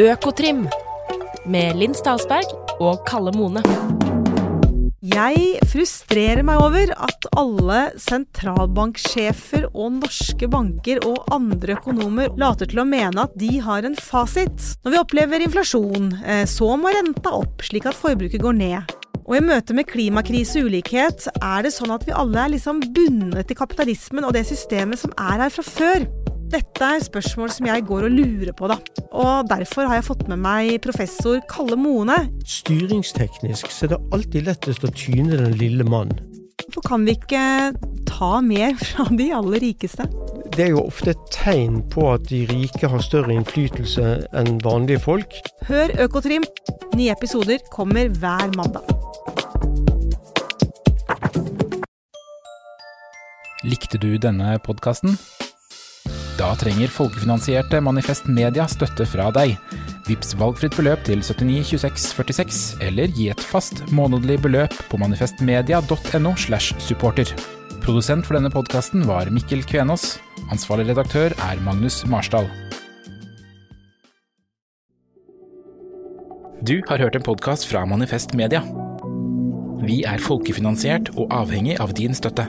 Økotrim med Linn Stalsberg og Kalle Mone. Jeg frustrerer meg over at alle sentralbanksjefer og norske banker og andre økonomer later til å mene at de har en fasit. Når vi opplever inflasjon, eh, så må renta opp, slik at forbruket går ned. Og i møte med klimakrise og ulikhet er det sånn at vi alle er liksom bundet til kapitalismen og det systemet som er her fra før. Dette er spørsmål som jeg går og lurer på, da. Og derfor har jeg fått med meg professor Kalle Mone. Styringsteknisk så er det alltid lettest å tyne den lille mann. Hvorfor kan vi ikke ta mer fra de aller rikeste? Det er jo ofte et tegn på at de rike har større innflytelse enn vanlige folk. Hør Økotrim. Nye episoder kommer hver mandag. Likte du denne podkasten? Da trenger folkefinansierte Manifest Media støtte fra deg. Vips valgfritt beløp til 79 26 46, eller gi et fast månedlig beløp på manifestmedia.no slash supporter. Produsent for denne podkasten var Mikkel Kvenås. Ansvarlig redaktør er Magnus Marsdal. Du har hørt en podkast fra Manifest Media. Vi er folkefinansiert og avhengig av din støtte.